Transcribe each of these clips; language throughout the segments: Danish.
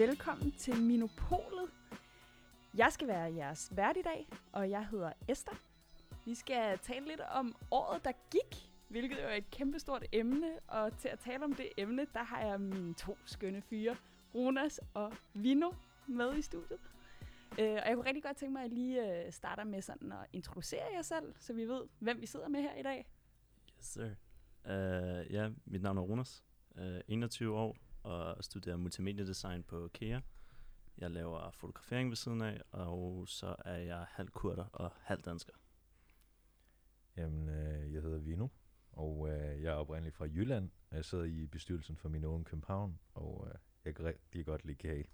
Velkommen til Minopolet. Jeg skal være jeres vært i dag, og jeg hedder Esther. Vi skal tale lidt om året, der gik, hvilket er et kæmpestort emne. Og til at tale om det emne, der har jeg mine to skønne fyre, Ronas og Vino, med i studiet. Øh, og jeg kunne rigtig godt tænke mig, at lige øh, starter med sådan at introducere jer selv, så vi ved, hvem vi sidder med her i dag. Yes, sir. Uh, ja, mit navn er Ronas, uh, 21 år, og studerer multimediedesign på KEA. Jeg laver fotografering ved siden af, og så er jeg halv kurder og halv dansker. Jamen, øh, jeg hedder Vino, og øh, jeg er oprindeligt fra Jylland. og Jeg sidder i bestyrelsen for min own København, og øh, jeg kan rigtig godt lide kage.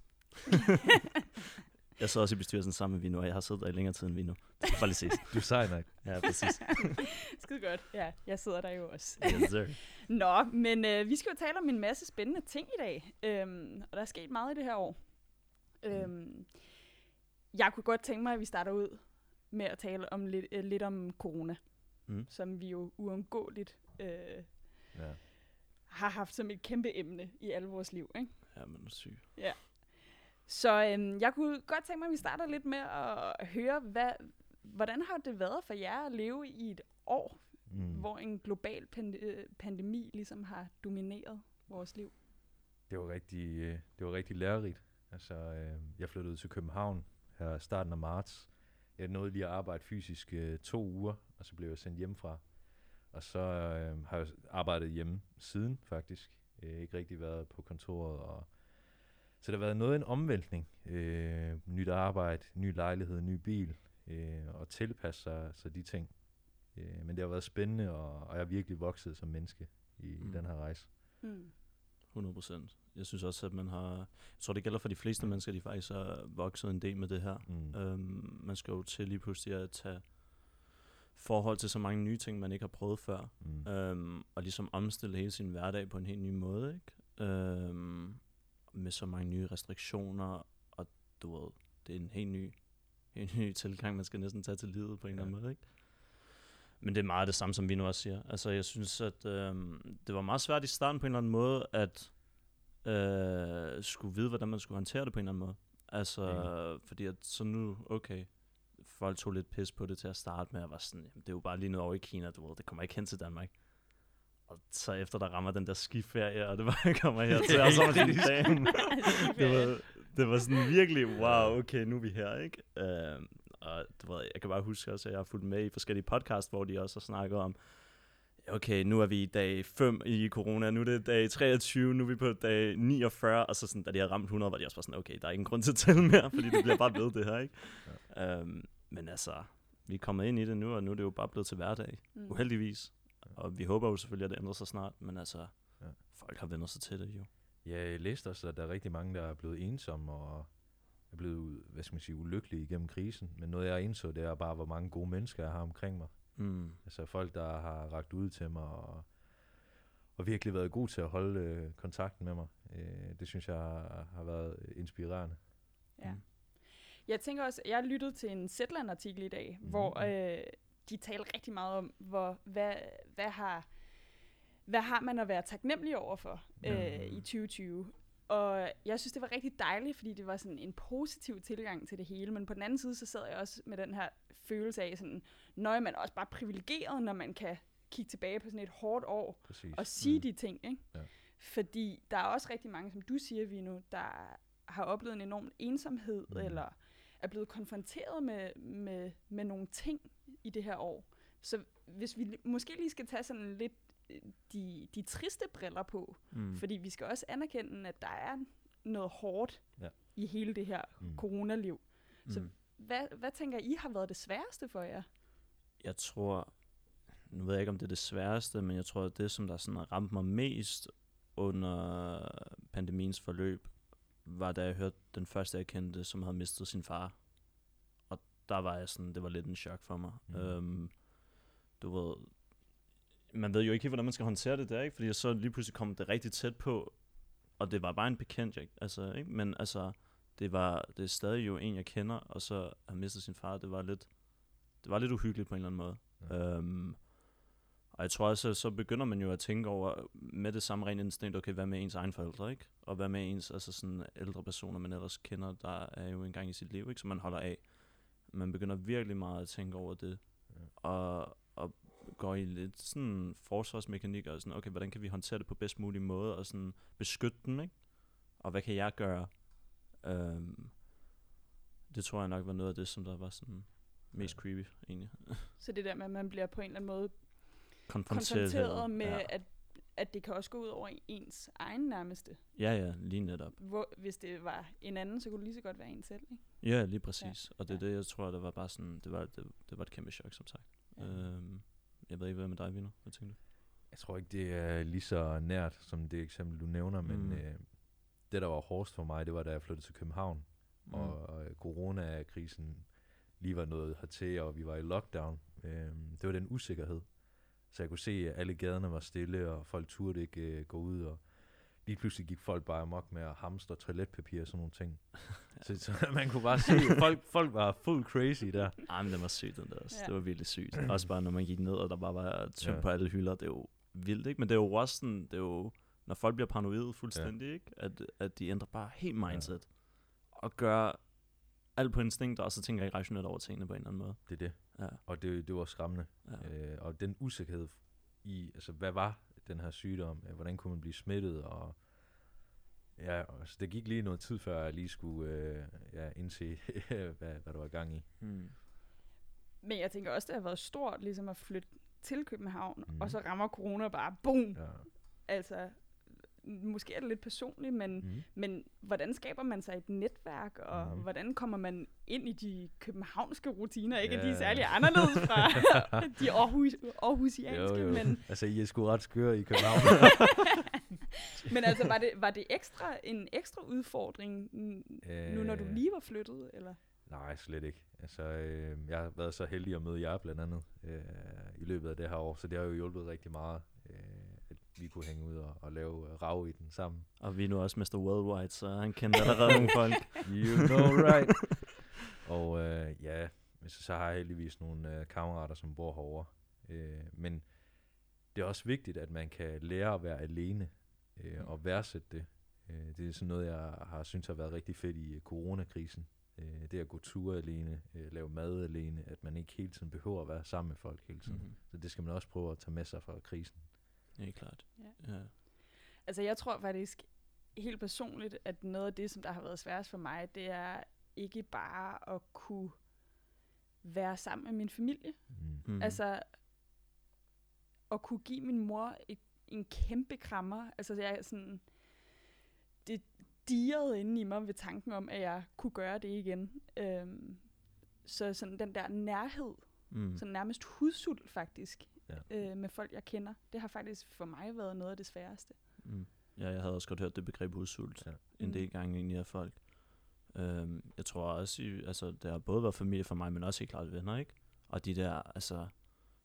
Jeg sidder også i bestyrelsen sammen med Vino, og jeg har siddet der i længere tid end Vino. Det skal bare lige ses. Du er sej nok. Ja, præcis. Skide godt. Ja, jeg sidder der jo også. Yes, sir. Nå, men øh, vi skal jo tale om en masse spændende ting i dag. Øhm, og der er sket meget i det her år. Øhm, jeg kunne godt tænke mig, at vi starter ud med at tale om lidt, øh, lidt om corona, Mm. som vi jo uundgåeligt øh, Ja. har haft som et kæmpe emne i alle vores liv. Ikke? Ja, men er syg. Så øhm, jeg kunne godt tænke mig, at vi starter lidt med at høre, hvad, hvordan har det været for jer at leve i et år, Mm. hvor en global pand- øh, pandemi ligesom har domineret vores liv? Det var rigtig, øh, det var rigtig lærerigt. Altså, øh, jeg flyttede til København her starten af marts. Jeg nåede lige at arbejde fysisk øh, to uger, og så blev jeg sendt hjemmefra. Og så øh, har jeg arbejdet hjemme siden, faktisk. Øh, ikke rigtig været på kontoret. Og så det har været noget af en omvæltning. Øh, nyt arbejde, ny lejlighed, ny bil, øh, og tilpasse sig, sig de ting. Øh, men det har været spændende, og, og jeg er virkelig vokset som menneske i, mm. I den her rejse. Mm. 100 procent. Jeg synes også, at man har... Jeg tror, det gælder for de fleste mennesker, de faktisk har vokset en del med det her. Mm. Øhm, man skal jo til lige pludselig at tage forhold til så mange nye ting, man ikke har prøvet før. Mm. Øhm, og ligesom omstille hele sin hverdag på en helt ny måde, ikke? Øhm, med så mange nye restriktioner, og du ved, det er en helt ny, helt ny tilgang, man skal næsten tage til livet på en eller anden Ja. måde, ikke? Men det er meget det samme, som vi nu også siger. Altså, jeg synes, at øhm, det var meget svært i starten på en eller anden måde, at øh, skulle vide, hvordan man skulle håndtere det på en eller anden måde. Altså, fordi at så nu, okay, folk tog lidt pis på det til at starte med, og var sådan, jamen, det er jo bare lige noget over i Kina, du ved, det kommer ikke hen til Danmark. Og så efter der rammer den der skiferie, og det var, kommer her til, og så var det dagen. det, var, det var sådan virkelig, wow, okay, nu er vi her, ikke? Uh, og du ved, jeg kan bare huske også, at jeg har fulgt med i forskellige podcasts, hvor de også har snakket om, okay, nu er vi i dag 5 i corona, nu er det dag 23, nu er vi på dag 49, og så sådan, da de har ramt 100, var de også bare sådan, okay, der er ingen grund til at tælle mere, fordi det bliver bare ved det her, ikke? Ja. Um, men altså, vi er kommet ind i det nu, og nu er det jo bare blevet til hverdag, Mm. uheldigvis. Og vi håber jo selvfølgelig, at det ændrer sig snart, men altså, Ja. folk har vendt sig til det jo. Ja, jeg læste også, at der er rigtig mange, der er blevet ensomme og er blevet, hvad skal man sige, ulykkelige igennem krisen. Men noget, jeg indså, det er bare, hvor mange gode mennesker jeg har omkring mig. Mm. Altså folk, der har ragt ud til mig og, og virkelig været gode til at holde øh, kontakten med mig. Øh, det synes jeg har, har været inspirerende. Ja. Mm. Jeg tænker også, jeg lyttede til en Zetland-artikel i dag, mm. Hvor øh, de taler rigtig meget om, hvor, hvad, hvad, har, hvad har man at være taknemmelig over for øh, i 2020. Og jeg synes, det var rigtig dejligt, fordi det var sådan en positiv tilgang til det hele. Men på den anden side, så sad jeg også med den her følelse af, sådan, når man er også bare privilegeret, når man kan kigge tilbage på sådan et hårdt år, Præcis. og sige mm. de ting. Ikke? Ja. Fordi der er også rigtig mange, som du siger, Vino, der har oplevet en enorm ensomhed, mm. eller er blevet konfronteret med, med, med nogle ting i det her år. Så hvis vi måske lige skal tage sådan lidt øh, de, de triste briller på, Mm. fordi vi skal også anerkende, at der er noget hårdt Ja. i hele det her Mm. coronaliv. Så Mm. hvad, hvad tænker I har været det sværeste for jer? Jeg tror, nu ved jeg ikke, om det er det sværeste, men jeg tror, at det, som der sådan har ramt mig mest under pandemiens forløb, var da jeg hørte den første, jeg kendte, som havde mistet sin far. Der var jeg sådan, det var lidt en chok for mig. Mm. Mm. Øhm, du ved, man ved jo ikke helt, hvordan man skal håndtere det der, ikke? Fordi så lige pludselig kom det rigtig tæt på, og det var bare en bekendt, ikke? Altså, ikke? Men altså, det var det er stadig jo en, jeg kender, og så har mistet sin far, det var lidt, det var lidt uhyggeligt på en eller anden måde. Ja. Øhm, Og jeg tror også, så begynder man jo at tænke over med det samme rent instinkt, okay, hvad med ens egen forældre, ikke? Og hvad med ens altså sådan ældre personer, man ellers kender, der er jo engang i sit liv, ikke? Som man holder af. Man begynder virkelig meget at tænke over det. Ja. Og, og går i lidt sådan forsvarsmekanik og sådan, okay, hvordan kan vi håndtere det på bedst mulig måde, og sådan beskytte dem, ikke? Og hvad kan jeg gøre? Øhm, det tror jeg nok var noget af det, som der var sådan mest Ja. creepy, egentlig. Så det der med, at man bliver på en eller anden måde Konfronteret. konfronteret med, ja. at, at det kan også gå ud over ens egen nærmeste. ja, ja, lige netop. Hvor, hvis det var en anden, så kunne det lige så godt være en selv. Ikke? Ja, lige præcis. Ja. Og det er Ja. det, jeg tror, der var bare sådan, det var, det, det var et kæmpe chok, som sagt. Ja. Øhm, jeg ved ikke, hvad med dig, Vino? Hvad tænker du? Jeg tror ikke, det er lige så nært, som det eksempel, du nævner, men Mm. øh, det, der var hårdest for mig, det var, da jeg flyttede til København, mm. og, og coronakrisen lige var noget hertil, og vi var i lockdown. Øh, det var den usikkerhed. Så jeg kunne se, at alle gaderne var stille, og folk turde ikke øh, gå ud, og lige pludselig gik folk bare amok med at hamstre toiletpapir og sådan nogle ting. så, så man kunne bare se, at folk, folk var full crazy der. Ej, men det var sygt, den der. også. Ja. Det var virkelig sygt. også bare, når man gik ned, og der bare var tømt Ja. ja. på alle hylder. Det er jo vildt, ikke? Men det er jo også sådan, det er jo, når folk bliver paranoide fuldstændig, ja. ikke? At, at de ændrer bare helt mindset. Ja. Og gør alt på instinkt, og så tænker jeg ikke rationelt over tingene på en eller anden måde. Det er det. Ja. Og det, det var skræmmende. Ja. Øh, og den usikkerhed i, altså hvad var den her sygdom? Øh, Hvordan kunne man blive smittet? Og ja, altså, det gik lige noget tid, før jeg lige skulle øh, ja, indse, hvad, hvad der var gang i. Hmm. Men jeg tænker også, det har været stort ligesom at flytte til København, Mhm. mm. og så rammer corona bare, boom! Ja. Altså, måske er det lidt personligt, men, mm. Men hvordan skaber man sig et netværk, og mm. hvordan kommer man ind i de københavnske rutiner? Ikke at de er særlig anderledes fra de Aarhus, aarhusianske, Jo, jo. men, Altså, I er sgu ret skøre i København. men altså, var det, var det ekstra, en ekstra udfordring, nu når du Øh, lige var flyttet? Eller? Nej, slet ikke. Altså, øh, jeg har været så heldig at møde jer blandt andet øh, i løbet af det her år, så det har jo hjulpet rigtig meget, øh, vi kunne hænge ud og, og lave øh, rav i den sammen. Og vi er nu også Mr. Worldwide, så han kender allerede nogle folk. You know right. og øh, ja, så, så har jeg heldigvis nogle øh, kammerater, som bor herovre. Øh, men det er også vigtigt, at man kan lære at være alene øh, og værdsætte det. Øh, det er sådan noget, jeg har synes har været rigtig fedt i øh, coronakrisen. Øh, det at gå ture alene, øh, lave mad alene, at man ikke hele tiden behøver at være sammen med folk hele tiden. Mm. mm-hmm. Så det skal man også prøve at tage med sig fra krisen. Helt klart. Ja. Ja. Altså, jeg tror faktisk helt personligt, at noget af det, som der har været sværest for mig, det er ikke bare at kunne være sammen med min familie. Mm. Altså, at kunne give min mor et, en kæmpe krammer. Altså, jeg er sådan... Det dirrede inde i mig ved tanken om, at jeg kunne gøre det igen. Øhm, så sådan den der nærhed, mm. sådan nærmest hudsult faktisk, Ja. øh, med folk, jeg kender, det har faktisk for mig været noget af det sværeste. Mm. Ja, jeg havde også godt hørt det begreb udsult Ja. en Mm. del gange egentlig af folk. Øhm, jeg tror også, i, altså, det har både været familie for mig, men også helt klart venner, ikke? Og de der, altså,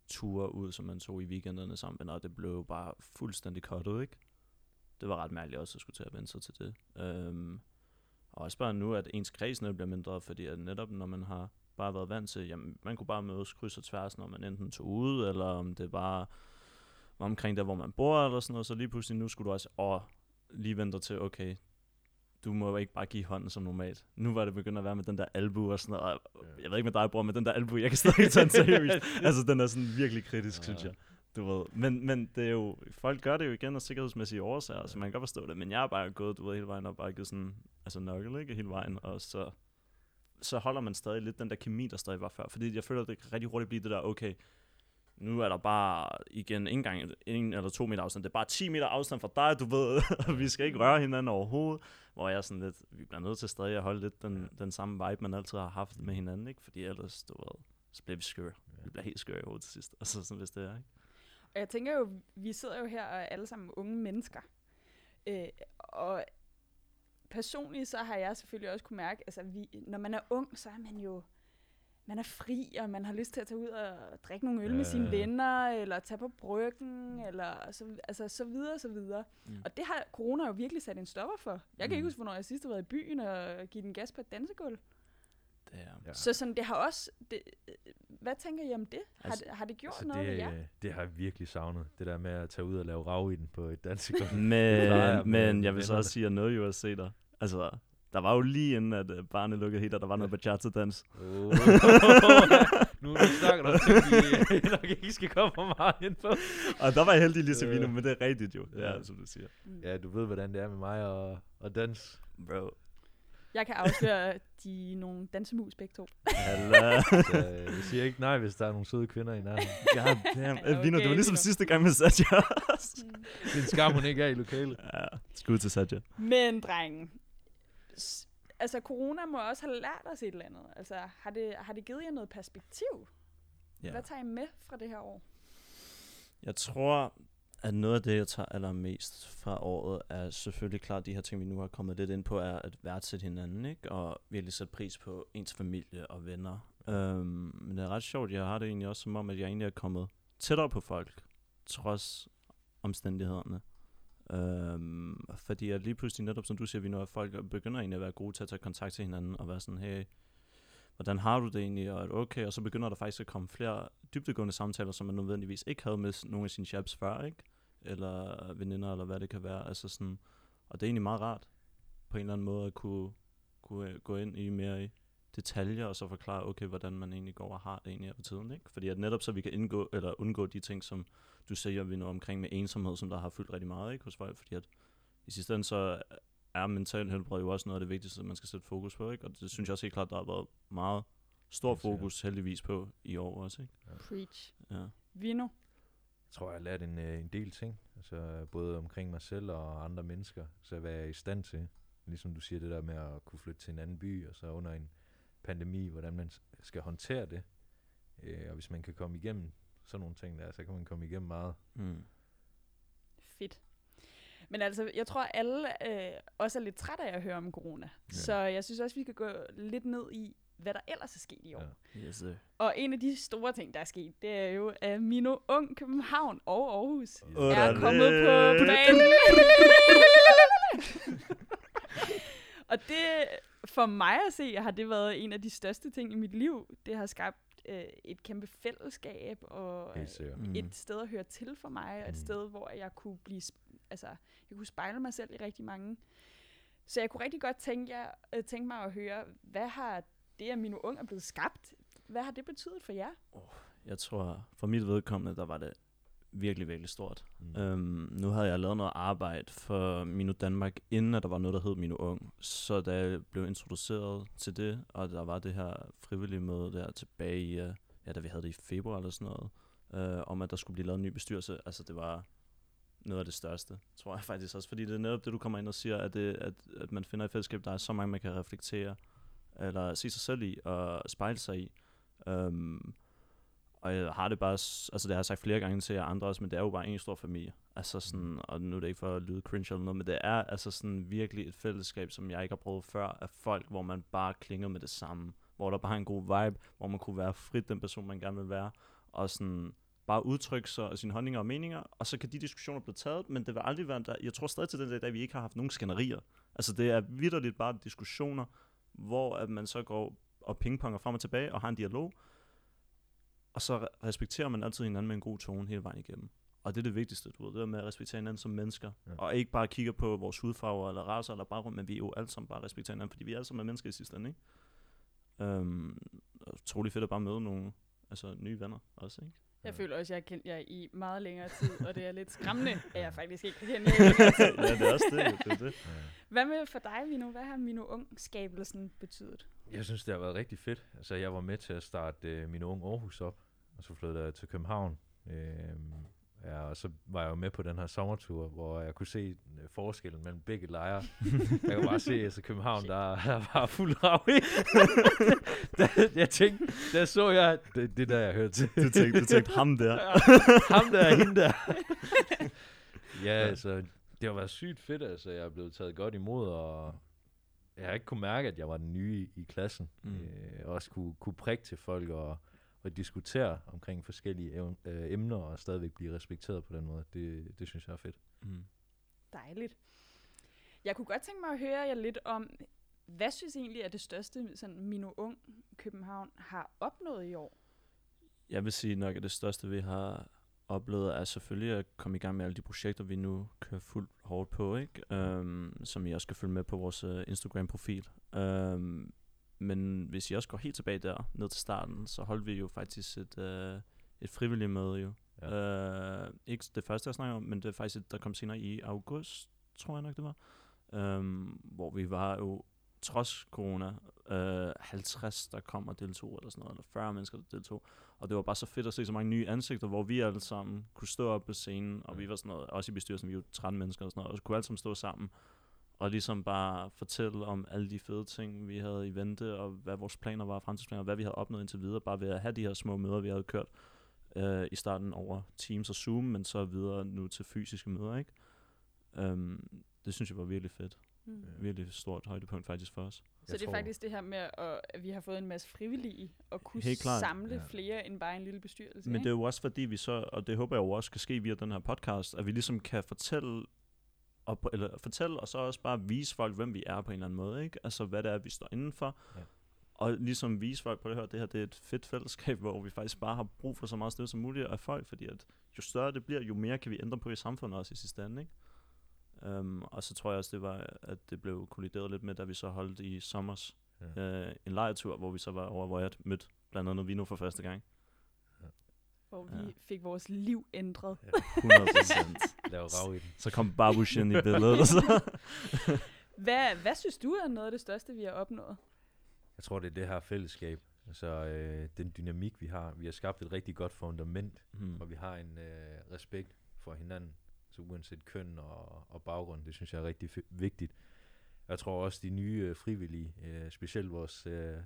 ture ud, som man tog i weekenderne sammen med venner, det blev jo bare fuldstændig kottet, ikke? Det var ret mærkeligt også at skulle til at vende sig til det. Øhm, og også bare nu, at ens kreds bliver mindre, fordi at netop når man har bare været vant til, jamen, man kunne bare mødes kryds og tværs, når man enten tog ud, eller om det bare var omkring der, hvor man bor, eller sådan noget, så lige pludselig nu skulle du også åh, lige vente til, okay, du må jo ikke bare give hånden som normalt. Nu var det begyndt at være med den der albu og sådan noget. og Ja. Jeg ved ikke med dig, bror, men den der albu, jeg kan stadig tage den seriøst. altså, den er sådan virkelig kritisk, Ja. synes jeg. Du ved. Men, men det er jo, folk gør det jo igen af sikkerhedsmæssige årsager, så man kan godt forstå det. Men jeg er bare gået, du ved, hele vejen og bare givet sådan, altså nokkel, ikke? Hele vejen. Og så, så holder man stadig lidt den der kemi, der stadig var før. Fordi jeg føler, at det kan rigtig hurtigt blive det der, okay, nu er der bare igen ikke engang en eller to meter afstand. Det er bare 10 meter afstand fra dig, du ved. og vi skal ikke røre hinanden overhovedet. Hvor jeg er sådan lidt, vi bliver nødt til stadig at holde lidt den, den samme vibe, man altid har haft med hinanden, ikke? Fordi ellers, du ved, så bliver vi skøre. Vi bliver helt skøre i hovedet til sidst. Altså sådan, hvis det er, ikke? Og jeg tænker jo, vi sidder jo her og er alle sammen unge mennesker. Øh, og personligt så har jeg selvfølgelig også kunne mærke, altså vi, når man er ung, så er man jo man er fri, og man har lyst til at tage ud og drikke nogle øl Ja, med sine venner, eller tage på bryggen, eller så, altså, så videre, så videre. Mm. Og det har corona jo virkelig sat en stopper for. Jeg kan ikke Mm. huske, hvornår jeg sidst har været i byen og givet den gas på et dansegulv. Ja. Så sådan, det har også... Det, øh, hvad tænker I om det? Har, Altså- det, har det gjort Altså, noget ved det, jer? øh, det har jeg virkelig savnet. Det der med at tage ud og lave rav i den på et dansekon. Men, men jeg vil så også sige, at jeg nåede jo at se dig. Altså, der var jo lige inden, at uh, barnet lukkede helt, og der var noget bachata-dans. oh. nu nu snakker du om ting, vi nok ikke skal komme for meget ind på. Og der var jeg heldig lige til Vino, men det er rigtigt jo. Ja, Ja. som du siger. Mm. Ja, du ved, hvordan det er med mig og, og dans. Bro. Jeg kan afsløre, at de er nogle dansemus begge to. Halla. Så øh, jeg siger ikke nej, hvis der er nogle søde kvinder i nærheden. God damn. Øh, Vino, det var okay, ligesom Vino. sidste gang med Satya. Mm. Det er en skam, hun ikke er i lokalet. ja, skud til Satya. Men, drengen, altså corona må også have lært os et eller andet. Altså, har det, har det givet jer noget perspektiv? Ja. Hvad tager I med fra det her år? Jeg tror, at noget af det, jeg tager allermest fra året, er selvfølgelig klart de her ting, vi nu har kommet lidt ind på, er at værdsætte hinanden, ikke? Og virkelig sætte pris på ens familie og venner. Øhm, men det er ret sjovt, jeg har det egentlig også som om, at jeg egentlig er kommet tættere på folk, trods omstændighederne. Øhm, fordi at lige pludselig netop, som du siger, vi når folk begynder egentlig at være gode til at tage kontakt til hinanden og være sådan, hey, hvordan har du det egentlig, og er det okay? Og så begynder der faktisk at komme flere dybdegående samtaler, som man nødvendigvis ikke havde med nogen nogle af sine chaps før, ikke? Eller veninder, eller hvad det kan være. Altså sådan, og det er egentlig meget rart, på en eller anden måde, at kunne, kunne øh, gå ind i mere i detaljer, og så forklare, okay, hvordan man egentlig går og har det egentlig her på tiden, ikke? Fordi at netop så vi kan indgå, eller undgå de ting, som du siger, vi nu omkring med ensomhed, som der har fyldt rigtig meget, ikke? Hos folk, fordi at i sidste ende, så er mental helbred jo også noget af det vigtigste, man skal sætte fokus på, ikke? Og det synes jeg også helt klart, der har været meget stor fokus heldigvis på i år også, ikke? Preach. Ja. Vino? Jeg tror, jeg har lært en, øh, en del ting. Altså, både omkring mig selv og andre mennesker. Så hvad jeg er i stand til. Ligesom du siger, det der med at kunne flytte til en anden by, og så under en pandemi, hvordan man skal håndtere det. Øh, og hvis man kan komme igennem sådan nogle ting der, så kan man komme igennem meget. Mm. Fedt. Men altså, jeg tror, alle øh, også er lidt trætte af at høre om corona. Ja. Så jeg synes også, vi kan gå lidt ned i, hvad der ellers er sket i år. Ja. Yes, sir. Og en af de store ting, der er sket, det er jo, at Mino Ung, København og Aarhus Åh, er kommet på banen. og det, for mig at se, har det været en af de største ting i mit liv. Det har skabt øh, et kæmpe fællesskab og. Mm. et sted at høre til for mig, og et Mm. sted, hvor jeg kunne blive, altså, jeg kunne spejle mig selv i rigtig mange. Så jeg kunne rigtig godt tænke, jer, øh, tænke mig at høre, hvad har det, at Mino Ung er blevet skabt, hvad har det betydet for jer? Jeg tror, for mit vedkommende, der var det virkelig, virkelig stort. Mm. Øhm, nu havde jeg lavet noget arbejde for Minu Danmark, inden at der var noget, der hed Minu Ung. Så da jeg blev introduceret til det, og der var det her frivillige møde der tilbage i, øh, ja, da vi havde det i februar eller sådan noget, øh, om at der skulle blive lavet en ny bestyrelse, altså det var noget af det største, tror jeg faktisk også. Fordi det er netop det, du kommer ind og siger, at, det, at, at man finder et fællesskab, der er så mange, man kan reflektere, eller se sig selv i, og spejle sig i. Øhm, og jeg har det bare, altså det har jeg sagt flere gange til jer andre også, men det er jo bare en stor familie. Altså sådan, og nu er det ikke for at lyde cringe eller noget, men det er altså sådan virkelig et fællesskab, som jeg ikke har prøvet før, af folk, hvor man bare klinger med det samme. Hvor der bare er en god vibe, hvor man kunne være frit den person, man gerne vil være, og sådan bare udtrykke sig og sine holdninger og meninger, og så kan de diskussioner blive taget, men det vil aldrig være der. Jeg tror stadig til den dag, at vi ikke har haft nogen skænderier. Altså det er vidderligt bare diskussioner, hvor at man så går og pingponger frem og tilbage og har en dialog, og så re- respekterer man altid hinanden med en god tone hele vejen igennem. Og det er det vigtigste, du ved, det er med at respektere hinanden som mennesker. Ja. Og ikke bare kigge på vores hudfarver eller raser eller baggrund, men vi er jo alle sammen bare respekterer hinanden, fordi vi er alle sammen er mennesker i sidste ende, ikke? Øhm, og fedt at bare møde nogle altså, nye venner også, ikke? Jeg føler også, at jeg har kendt jer i meget længere tid, og det er lidt skræmmende, at jeg faktisk ikke kan kende jer i længere tid. ja, det er også det, det er det. Hvad med for dig, Vino? Hvad har Mino Ung-skabelsen betydet? Jeg synes, det har været rigtig fedt. Altså, jeg var med til at starte øh, min unge Aarhus op, og så flyttede jeg til København. Øhm, ja, og så var jeg jo med på den her sommertur, hvor jeg kunne se øh, forskellen mellem begge lejre. jeg kunne bare se, at altså, København, der, der var fuld rav i. jeg tænkte, der så jeg, det, det er der, jeg hørte til. Du tænkte, du tænkte ham der. Ham der, hende der. ja, altså, det har været sygt fedt, altså. Jeg er blevet taget godt imod, og jeg har ikke kunne mærke, at jeg var den nye i, i klassen. Mm. Øh, og også kunne, kunne prikke til folk og, og diskutere omkring forskellige ev- øh, emner, og stadigvæk blive respekteret på den måde. Det, det synes jeg er fedt. Mm. Dejligt. Jeg kunne godt tænke mig at høre jer lidt om, hvad synes I egentlig er det største, sådan Mino Ung København har opnået i år? Jeg vil sige nok, at det største, vi har oplevet, er selvfølgelig at komme i gang med alle de projekter, vi nu kører fuldt hårdt på, ikke? Um, som I også skal følge med på vores uh, Instagram-profil. Um, men hvis I også går helt tilbage der, ned til starten, så holdt vi jo faktisk et, uh, et frivilligt møde jo. Ja. Uh, ikke det første, jeg snakker om, men det er faktisk et, der kom senere i august, tror jeg nok det var. Um, hvor vi var jo trods corona, øh, 50, der kom og deltog, eller sådan noget, eller 40 mennesker, der deltog. Og det var bare så fedt at se så mange nye ansigter, hvor vi alle sammen kunne stå op på scenen, og vi var sådan noget, også i bestyrelsen, vi var 13 mennesker og sådan noget, og så kunne alle sammen stå sammen, og ligesom bare fortælle om alle de fede ting, vi havde i vente, og hvad vores planer var, fremtidsplaner, og hvad vi havde opnået indtil videre, bare ved at have de her små møder, vi havde kørt øh, i starten over Teams og Zoom, men så videre nu til fysiske møder, ikke? Um, det synes jeg var virkelig fedt. Mm. Virkelig stort højdepunkt faktisk for os. Så jeg det er tror... faktisk det her med, at, at vi har fået en masse frivillige og kunne samle ja. flere end bare en lille bestyrelse. Men ikke? det er jo også fordi vi så, og det håber jeg jo også kan ske via den her podcast, at vi ligesom kan fortælle og, eller fortælle, og så også bare vise folk, hvem vi er på en eller anden måde, ikke? Altså, hvad det er, vi står indenfor. Ja. Og ligesom vise folk på det her, det her det er et fedt fællesskab, hvor vi faktisk bare har brug for så meget støtte som muligt af folk, fordi at jo større det bliver, jo mere kan vi ændre på i samfundet også i sidste ende, ikke? Um, og så tror jeg også, det var, at det blev kollideret lidt med, da vi så holdt i sommers ja. uh, en lejetur, hvor vi så var over, hvor jeg mødte blandt andet Vino for første gang. Hvor vi ja. fik vores liv ændret. Ja. 100 procent. rav i den. Så kom Barbushin i billedet. Og så. hvad, hvad synes du er noget af det største, vi har opnået? Jeg tror, det er det her fællesskab. Altså øh, den dynamik, vi har. Vi har skabt et rigtig godt fundament, hmm. og vi har en øh, respekt for hinanden. Så uanset køn og, og baggrund, det synes jeg er rigtig vigtigt. Jeg tror også, de nye øh, frivillige, øh, specielt vores øh,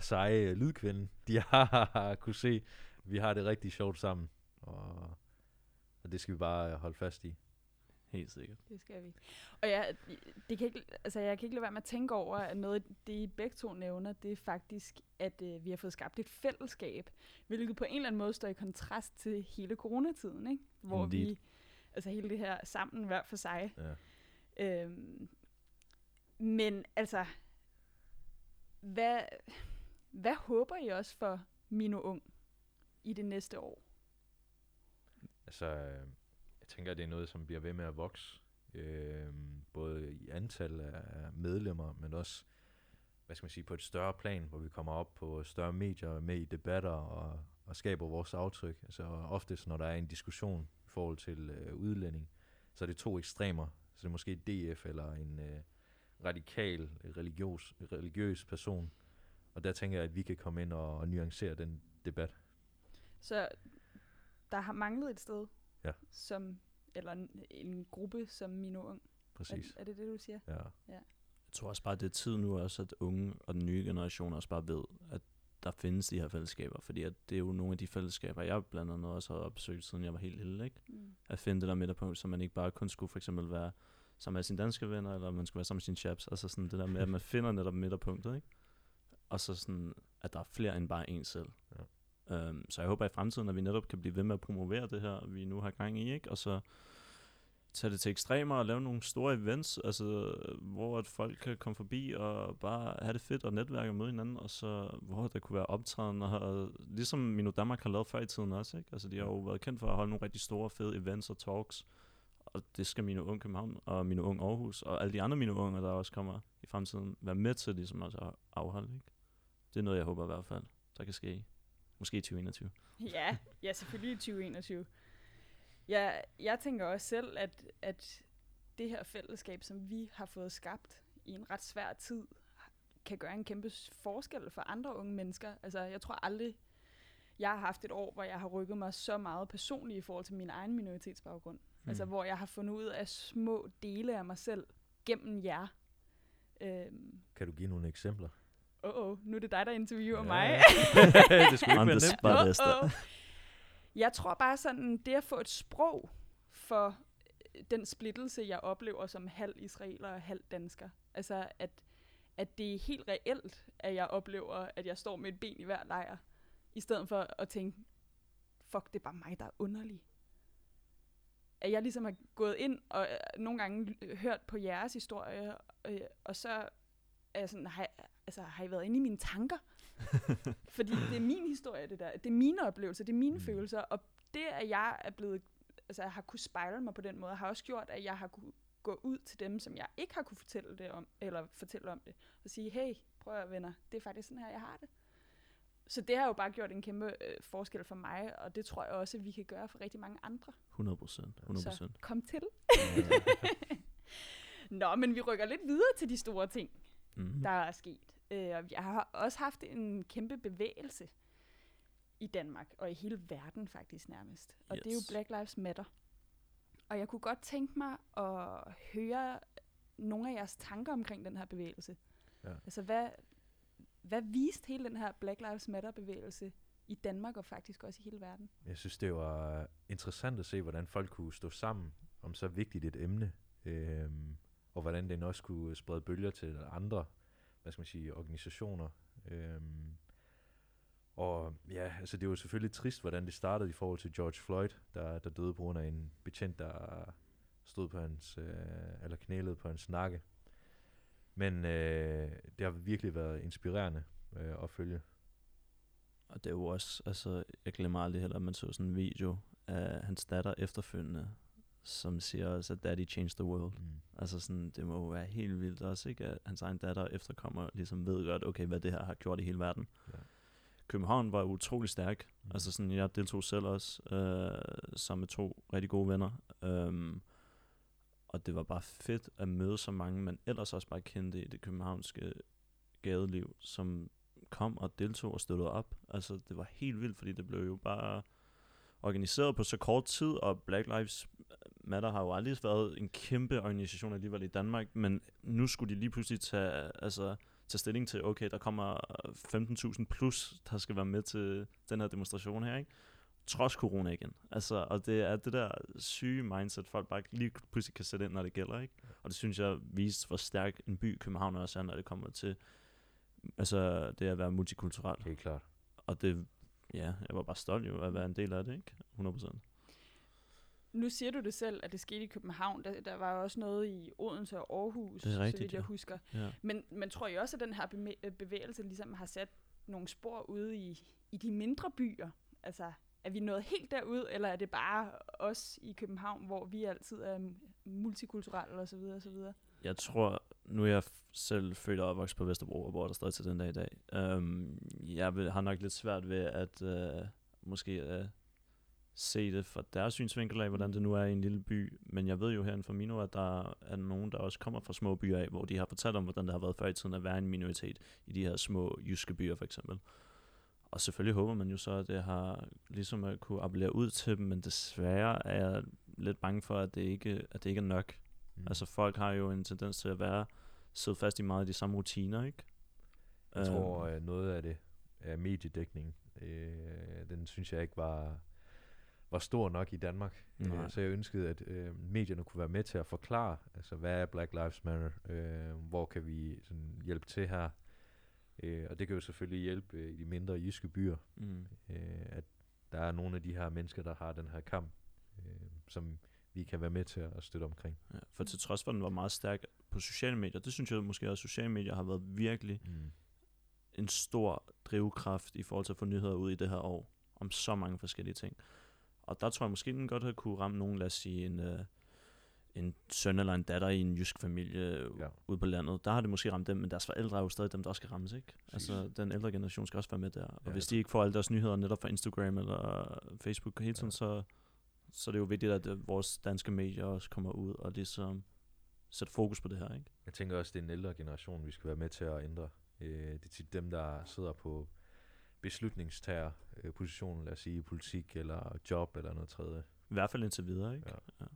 seje lydkvinde, de har kunne se, vi har det rigtig sjovt sammen. Og, og det skal vi bare holde fast i. Helt sikkert. Det skal vi. Og jeg, det kan ikke, altså jeg kan ikke lade være med at tænke over, at noget det I begge to nævner, det er faktisk, at øh, vi har fået skabt et fællesskab, hvilket på en eller anden måde står i kontrast til hele coronatiden, ikke? hvor Indeed. vi altså hele det her sammen hver for sig. Ja. Øhm, men altså, hvad, hvad håber I også for Mino Ung i det næste år? Altså, øh, jeg tænker, at det er noget, som bliver ved med at vokse. Øh, både i antal af medlemmer, men også hvad skal man sige, på et større plan, hvor vi kommer op på større medier med i debatter og, og skaber vores aftryk. Altså oftest, når der er en diskussion i forhold til øh, udlænding, så er det to ekstremer. Så det er måske DF eller en øh, radikal, religiøs, religiøs person. Og der tænker jeg, at vi kan komme ind og, og nuancere den debat. Så der har manglet et sted, ja. som, eller en, en gruppe som Mino Ung. Præcis. Er, er det det, du siger? Ja. ja. Jeg tror også bare, at det er tid nu også, at unge og den nye generation også bare ved, at der findes de her fællesskaber, fordi at det er jo nogle af de fællesskaber, jeg blandt andet også har opsøgt, siden jeg var helt lille, ikke? Mm. At finde det der midterpunkt, så man ikke bare kun skulle for eksempel være sammen med sine danske venner, eller man skulle være sammen med sine chaps, altså sådan det der med, at man finder netop midterpunktet, ikke? Og så sådan, at der er flere end bare en selv. Ja. Um, så jeg håber i fremtiden, at vi netop kan blive ved med at promovere det her, vi nu har gang i, ikke? Og så tage det til ekstremer og lave nogle store events, altså, hvor at folk kan komme forbi og bare have det fedt og netværke og møde hinanden, og så hvor der kunne være optræden, og ligesom Mino Danmark har lavet før i tiden også, ikke? Altså, de har jo været kendt for at holde nogle rigtig store, fede events og talks, og det skal Mino Ung København og Mino Ung Aarhus, og alle de andre Mino Unger, der også kommer i fremtiden, være med til ligesom også at afholde, ikke? Det er noget, jeg håber i hvert fald, der kan ske. Måske i 2021. Ja, ja selvfølgelig i 2021. Jeg, jeg tænker også selv, at, at det her fællesskab, som vi har fået skabt i en ret svær tid, kan gøre en kæmpe forskel for andre unge mennesker. Altså, jeg tror aldrig, jeg har haft et år, hvor jeg har rykket mig så meget personligt i forhold til min egen minoritetsbaggrund. Mm. Altså, hvor jeg har fundet ud af små dele af mig selv gennem jer. Øhm. Kan du give nogle eksempler? Åh, oh, nu er det dig, der interviewer ja. mig. det skulle ikke være nemt. Oh, oh. Jeg tror bare sådan, det at få et sprog for øh, den splittelse, jeg oplever som halv israeler og halv dansker. Altså, at, at det er helt reelt, at jeg oplever, at jeg står med et ben i hver lejr, i stedet for at tænke, fuck, det er bare mig, der er underlig. At jeg ligesom har gået ind og øh, nogle gange hørt på jeres historie, øh, og så er jeg sådan, har, altså, har I været inde i mine tanker? Fordi det er min historie, det der. Det er mine oplevelser, det er mine Mm. følelser. Og det, at jeg er blevet, altså, jeg har kunne spejle mig på den måde, har også gjort, at jeg har kunne gå ud til dem, som jeg ikke har kunne fortælle det om, eller fortælle om det, og sige, hey, prøv at venner, det er faktisk sådan her, jeg har det. Så det har jo bare gjort en kæmpe øh, forskel for mig, og det tror jeg også, at vi kan gøre for rigtig mange andre. 100 procent. 100 Så kom til. Nå, men vi rykker lidt videre til de store ting, mm. der er sket. Øh, og jeg har også haft en kæmpe bevægelse i Danmark, og i hele verden faktisk nærmest. Og yes. det er jo. Black Lives Matter. Og jeg kunne godt tænke mig at høre nogle af jeres tanker omkring den her bevægelse. Ja. Altså, hvad, hvad viste hele den her Black Lives Matter-bevægelse i Danmark, og faktisk også i hele verden? Jeg synes, det var interessant at se, hvordan folk kunne stå sammen om så vigtigt et emne, øhm, og hvordan den også kunne sprede bølger til andre, hvad skal man sige, organisationer. Øhm, og ja, altså det var selvfølgelig trist, hvordan det startede i forhold til George Floyd, der, der døde på grund af en betjent, der stod på hans, øh, eller knælede på hans nakke. Men øh, det har virkelig været inspirerende øh, at følge. Og det er jo også, altså, jeg glemmer aldrig heller, at man så sådan en video af hans datter efterfølgende, som siger også, at daddy changed the world. Mm. Altså sådan, det må jo være helt vildt også, ikke? At hans egen datter efterkommer ligesom ved godt, okay, hvad det her har gjort i hele verden. Ja. København var utrolig stærk. Mm. Altså sådan, jeg deltog selv også, øh, sammen med to rigtig gode venner. Um, og det var bare fedt at møde så mange, man ellers også bare kendte i det københavnske gadeliv, som kom og deltog og støttede op. Altså, det var helt vildt, fordi det blev jo bare organiseret på så kort tid, og Black Lives Matter har jo aldrig været en kæmpe organisation alligevel i Danmark, men nu skulle de lige pludselig tage, altså, tage stilling til, okay, der kommer 15.000 plus, der skal være med til den her demonstration her, ikke? Trods corona igen. Altså, og det er det der syge mindset, folk bare lige pludselig kan sætte ind, når det gælder, ikke? Og det synes jeg viste, hvor stærk en by København også er, når det kommer til altså, det at være multikulturelt. Helt klart. Og det, ja, jeg var bare stolt jo at være en del af det, ikke? 100%. Nu siger du det selv, at det skete i København. Der, der var også noget i Odense og Aarhus, Det er så rigtigt, vidt jeg ja. husker. Ja. Men, men tror I også, at den her øh, bevægelse ligesom har sat nogle spor ude i, i de mindre byer? Altså, er vi nået helt derud, eller er det bare os i København, hvor vi altid er multikulturelle og så videre og så videre? Jeg tror, nu er jeg selv født og opvokset på Vesterbro, og bor der stadig til den dag i dag. Um, jeg vil, har nok lidt svært ved at uh, måske uh, se det fra deres synsvinkel af, hvordan det nu er i en lille by. Men jeg ved jo herinde fra Mino, at der er nogen, der også kommer fra små byer af, hvor de har fortalt om, hvordan det har været før i tiden at være en minoritet i de her små jyske byer for eksempel. Og selvfølgelig håber man jo så, at det har ligesom at kunne appellere ud til dem, men desværre er jeg lidt bange for, at det ikke, at det ikke er nok. Mm. Altså folk har jo en tendens til at være sidde fast i meget af de samme rutiner, ikke? Jeg tror, Øhm, at noget af det er mediedækning. Øh, den synes jeg ikke var, var stor nok i Danmark. Nej. Øh, så jeg ønskede, at øh, medierne kunne være med til at forklare, altså hvad er Black Lives Matter? Øh, hvor kan vi sådan, hjælpe til her? Øh, og det kan jo selvfølgelig hjælpe øh, i de mindre jyske byer, mm, øh, at der er nogle af de her mennesker, der har den her kamp, øh, som vi kan være med til at støtte omkring. ja. For til trods for, at den var meget stærk på sociale medier, det synes jeg måske også, at sociale medier har været virkelig Mm. en stor drivkraft i forhold til at få nyheder ud i det her år, om så mange forskellige ting. Og der tror jeg måske, den godt havde kunne ramme nogen, lad os sige, en, øh, en søn eller en datter i en jysk familie Ja. ude på landet. Der har det måske ramt dem, men deres forældre er jo stadig dem, der også skal rammes, ikke? Altså, den ældre generation skal også være med der. Og Ja, hvis de ikke får alle deres nyheder netop fra Instagram eller Facebook hele tiden, Ja. så, så er det jo vigtigt, at øh, vores danske medier også kommer ud og ligesom sætter fokus på det her, ikke? Jeg tænker også, det er en ældre generation, vi skal være med til at ændre. Øh, det er tit dem, der sidder på beslutningstager positionen, lad os sige, i politik eller job eller noget tredje. I hvert fald indtil videre, ikke? Ja.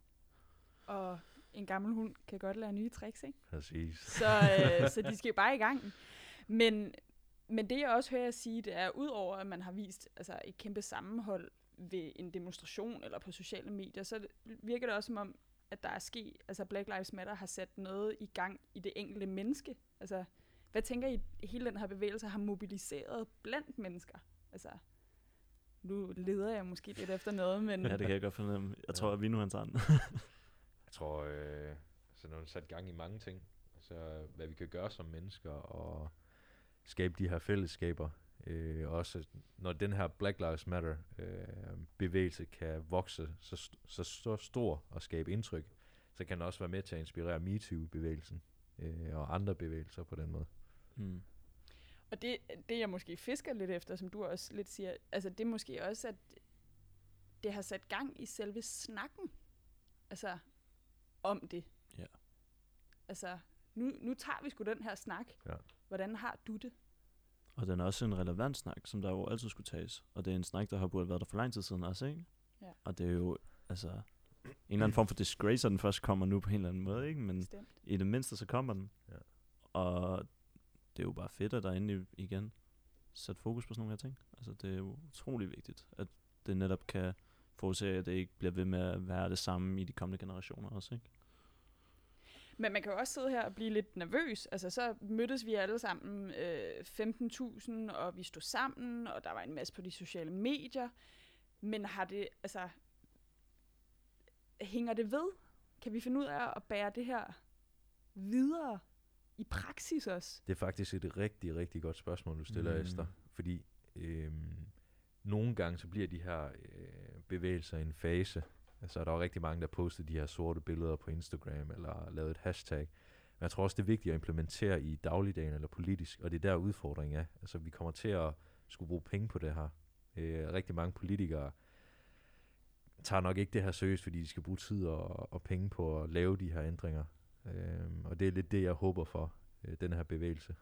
Og en gammel hund kan godt lære nye tricks, ikke? Præcis. Så, øh, så de skal jo bare i gang. Men, men det jeg også hører jer sige, det er, udover at man har vist altså, et kæmpe sammenhold ved en demonstration eller på sociale medier, så virker det også som om, at der er sket, altså Black Lives Matter har sat noget i gang i det enkelte menneske. Altså, hvad tænker I, hele den her bevægelse har mobiliseret blandt mennesker? Altså, nu leder jeg måske lidt efter noget, men Ja, det kan jeg godt fornemme. Jeg tror, Ja. at vi nu tager den. Jeg tror, øh, altså, når man sat gang i mange ting. Altså, hvad vi kan gøre som mennesker, og skabe de her fællesskaber. Øh, også når den her Black Lives Matter øh, bevægelse kan vokse så, st- så, så stor og skabe indtryk, så kan den også være med til at inspirere MeToo-bevægelsen øh, og andre bevægelser på den måde. Mm. Og det, det, jeg måske fisker lidt efter, som du også lidt siger, altså det er måske også, at det har sat gang i selve snakken. Altså, om det. Ja. Altså, nu, nu tager vi sgu den her snak. Ja. Hvordan har du det? Og den er også en relevant snak, som der jo altid skulle tages. Og det er en snak, der har burde været der for lang tid siden også, ikke? Ja. Og det er jo, altså, en eller anden form for disgrace, at den først kommer nu på en eller anden måde, ikke? Men Bestemt. i det mindste, så kommer den. Ja. Og det er jo bare fedt, at der endelig igen sat fokus på sådan nogle her ting. Altså, det er jo utrolig vigtigt, at det netop kan forudse, at det ikke bliver ved med at være det samme i de kommende generationer også, ikke? Men man kan jo også sidde her og blive lidt nervøs. Altså, så mødtes vi alle sammen øh, 15.000, og vi stod sammen, og der var en masse på de sociale medier. Men har det, altså, hænger det ved? Kan vi finde ud af at bære det her videre i praksis også? Det er faktisk et rigtig, rigtig godt spørgsmål, du stiller, Mm. Esther. Fordi øhm, nogle gange så bliver de her øh, bevægelser i en fase. Altså, der er jo rigtig mange, der postede de her sorte billeder på Instagram, eller lavet et hashtag. Men jeg tror også, det er vigtigt at implementere i dagligdagen eller politisk, og det er der udfordringen er. Altså, vi kommer til at skulle bruge penge på det her. Øh, rigtig mange politikere tager nok ikke det her seriøst, fordi de skal bruge tid og, og penge på at lave de her ændringer. Øh, og det er lidt det, jeg håber for øh, den her bevægelse.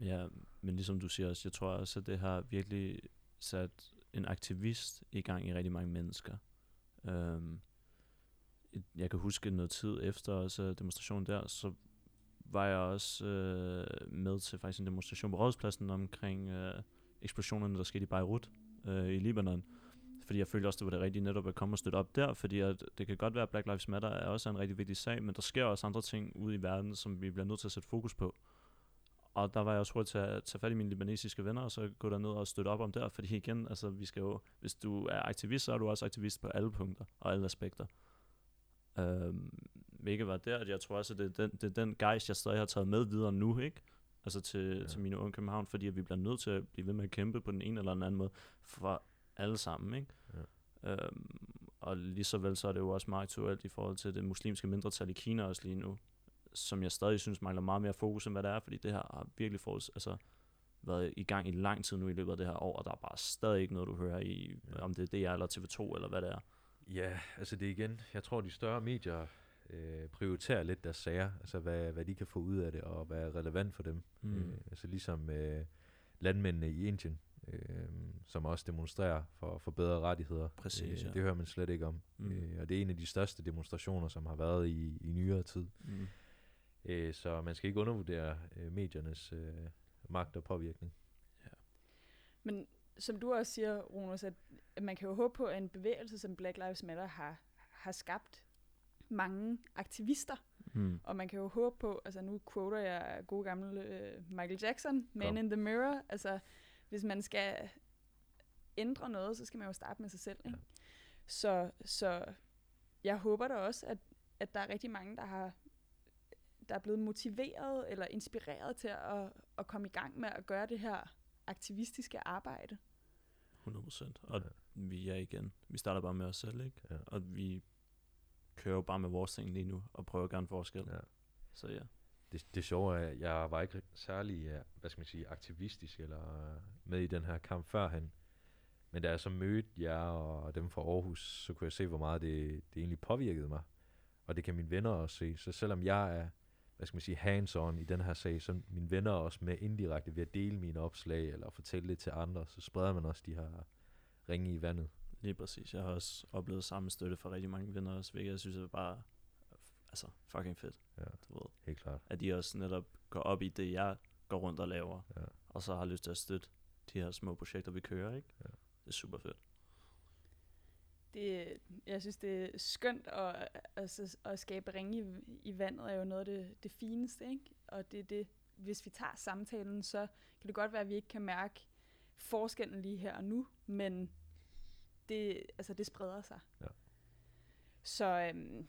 Ja, men ligesom du siger også, jeg tror også, at det har virkelig sat en aktivist i gang i rigtig mange mennesker. Øhm, jeg kan huske noget tid efter også øh, demonstrationen der, så var jeg også øh, med til faktisk en demonstration på Rådspladsen omkring øh, eksplosionerne, der skete i Beirut øh, i Libanon. Fordi jeg følte også, det var det rigtige netop at komme og støtte op der, fordi at det kan godt være, at Black Lives Matter er også en rigtig vigtig sag, men der sker også andre ting ude i verden, som vi bliver nødt til at sætte fokus på. Og der var jeg også hurtigt til at tage fat i mine libanesiske venner, og så gå derned og støtte op om der, fordi igen, altså vi skal jo, hvis du er aktivist, så er du også aktivist på alle punkter og alle aspekter. Øhm, hvilket var der, at jeg tror også, at det er den, det er den gejst, jeg stadig har taget med videre nu, ikke? Altså til, ja. Til mine unge København, fordi at vi bliver nødt til at blive ved med at kæmpe på den ene eller den anden måde for alle sammen, ikke? Ja. Øhm, og lige så vel så er det jo også meget aktuelt i forhold til det muslimske mindretal i Kina også lige nu, som jeg stadig synes mangler meget mere fokus, end hvad det er, fordi det her har virkelig forud, altså, været i gang i lang tid nu i løbet af det her år, og der er bare stadig ikke noget, du hører i, Ja. om det er DR eller TV2 eller hvad det er. Ja, altså det er igen, jeg tror de større medier øh, prioriterer lidt deres sager, altså hvad, hvad de kan få ud af det, og hvad er relevant for dem. Mm. Øh, altså ligesom øh, landmændene i Indien, øh, som også demonstrerer for, for bedre rettigheder. Præcis, ja. Det hører man slet ikke om. Mm. Øh, og det er en af de største demonstrationer, som har været i, i nyere tid. Mm. Øh, så man skal ikke undervurdere øh, mediernes øh, magt og påvirkning. Men som du også siger, Ronus, at at man kan jo håbe på, at en bevægelse som Black Lives Matter har, har skabt mange aktivister, Mm. og man kan jo håbe på, altså nu quoter jeg gode gamle øh, Michael Jackson, Man Kom. in the Mirror, altså hvis man skal ændre noget, så skal man jo starte med sig selv, ikke? Ja. Så, så jeg håber da også, at, at der er rigtig mange, der har der er blevet motiveret eller inspireret til at, at komme i gang med at gøre det her aktivistiske arbejde. 100 procent. Og Ja. vi er igen, vi starter bare med os selv, ikke? Ja. Og vi kører jo bare med vores ting lige nu, og prøver at gøre en forskel. Ja. Så ja. Det, det sjove er, at jeg var ikke særlig, øh, hvad skal man sige, aktivistisk eller øh, med i den her kamp førhen. Men da jeg så mødte jer og dem fra Aarhus, så kunne jeg se, hvor meget det, det egentlig påvirkede mig. Og det kan mine venner også se. Så selvom jeg er, hvad skal man sige, hands-on i den her sag, så mine venner også med indirekte ved at dele mine opslag eller fortælle det til andre, så spreder man også de her ringe i vandet. Lige præcis. Jeg har også oplevet samme støtte fra rigtig mange venner også, hvilket jeg synes er bare altså, fucking fedt. Ja. Du ved. Helt klart. At de også netop går op i det, jeg går rundt og laver, Ja. og så har lyst til at støtte de her små projekter, vi kører, ikke? Ja. Det er super fedt. det, jeg synes, det er skønt at, altså, at skabe ringe i, i vandet, er jo noget af det, det fineste, ikke? Og det er det, hvis vi tager samtalen, så kan det godt være, at vi ikke kan mærke forskellen lige her og nu, men det, altså, det spreder sig. Ja. Så, øhm,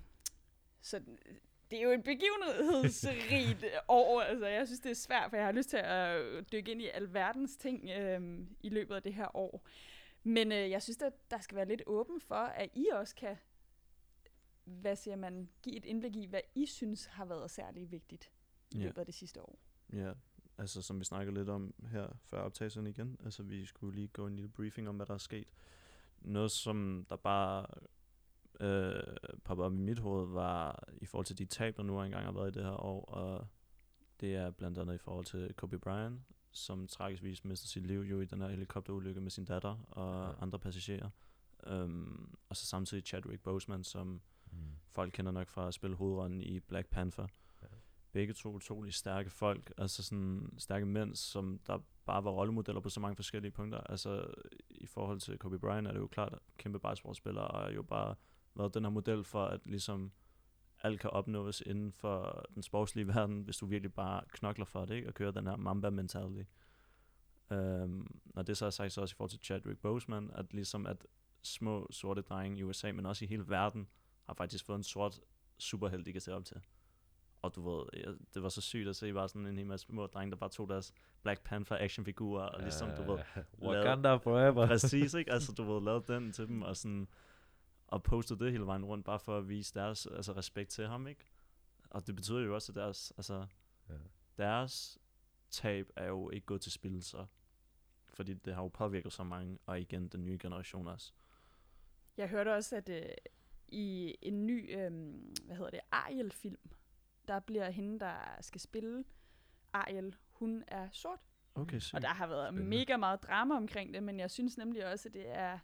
så det er jo et begivenhedsrigt år. Altså, jeg synes, det er svært, for jeg har lyst til at dykke ind i alverdens ting øh, i løbet af det her år. Men øh, jeg synes, at der skal være lidt åben for, at I også kan, hvad siger man, give et indblik i, hvad I synes har været særlig vigtigt i løbet af det sidste år. Ja, altså som vi snakker lidt om her før optagelsen igen, altså vi skulle lige gå en lille briefing om, hvad der er sket. Noget, som der bare øh, poppede op i mit hoved, var i forhold til de tab, der nu engang har været i det her år, og det er blandt andet i forhold til Kobe Bryant, som tragiskvis mistede sit liv jo i den her helikopterulykke med sin datter og Ja. andre passagerer. Um, og så samtidig Chadwick Boseman, som Mm. folk kender nok fra at spille hovedrollen i Black Panther. Ja. Begge to utrolig stærke folk, altså sådan stærke mænd, som der bare var rollemodeller på så mange forskellige punkter. Altså i forhold til Kobe Bryant er det jo klart kæmpe basketballspiller, og jo bare været den her model for, at ligesom alt kan opnås inden for den sportslige verden, hvis du virkelig bare knokler for det, ikke? og kører den her mamba mentality. Um, når det så er sagt, så også i forhold til Chadwick Boseman, at ligesom at små sorte drenge i USA, men også i hele verden, har faktisk fået en sort superhelt, de kan se op til. Og du ved, jeg, det var så sygt at se bare sådan en hel masse små drenge, der bare tog deres Black Panther actionfigurer, og ligesom, du ved, Wakanda forever. præcis, ikke? Altså, du ved, lavede den til dem, og sådan, og postede det hele vejen rundt, bare for at vise deres altså, respekt til ham, ikke? Og det betyder jo også, at deres, altså, Ja. deres tab er jo ikke gået til spil, så. Fordi det har jo påvirket så mange, og igen den nye generation også. Jeg hørte også, at øh, i en ny, øh, hvad hedder det, Ariel-film, der bliver hende, der skal spille Ariel, hun er sort. Okay, sygt. Og der har været Spændende. mega meget drama omkring det, men jeg synes nemlig også, at det er,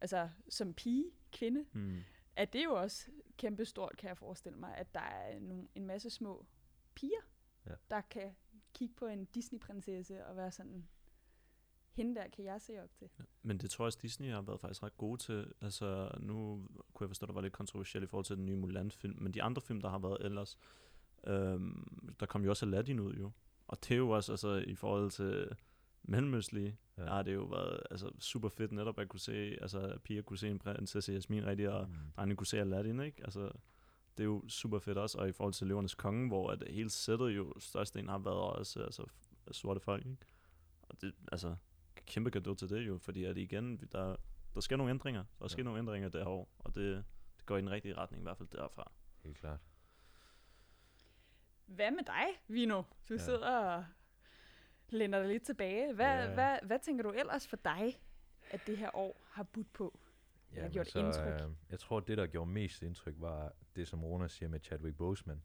altså som pige, kvinde, Hmm. at det jo også kæmpestort, kan jeg forestille mig, at der er nogle, en masse små piger, Ja. der kan kigge på en Disney-prinsesse og være sådan, hende der kan jeg se op til. Men det tror jeg også, Disney har været faktisk ret gode til. Altså, nu kunne jeg forstå, at der var lidt kontroversielt i forhold til den nye Mulan-film, men de andre film, der har været ellers, øhm, der kom jo også Aladdin ud jo. Og det er jo også, altså, i forhold til mellemøstlige, Ja. ja. har det jo været altså, super fedt netop at kunne se, altså, at piger kunne se en prinsesse Jasmin rigtig, og Mm. drengene kunne se Aladdin, ikke? Altså, det er jo super fedt også, og i forhold til Løvernes Konge, hvor at hele sættet jo størstedelen har været også altså, sorte folk, ikke? Og det, altså, kæmpe gave til det jo, fordi at igen, der, der sker nogle ændringer. Der sker Ja. nogle ændringer år, og det, det går i den rigtige retning, i hvert fald derfra. Helt klart. Hvad med dig, Vino? Du ja. sidder og lænder dig lidt tilbage. Hvad, Ja. ja. hvad, hvad tænker du ellers for dig, at det her år har budt på? har Jamen, gjort indtryk? Øh, jeg tror, det, der gjorde mest indtryk, var det, som Rona siger med Chadwick Boseman.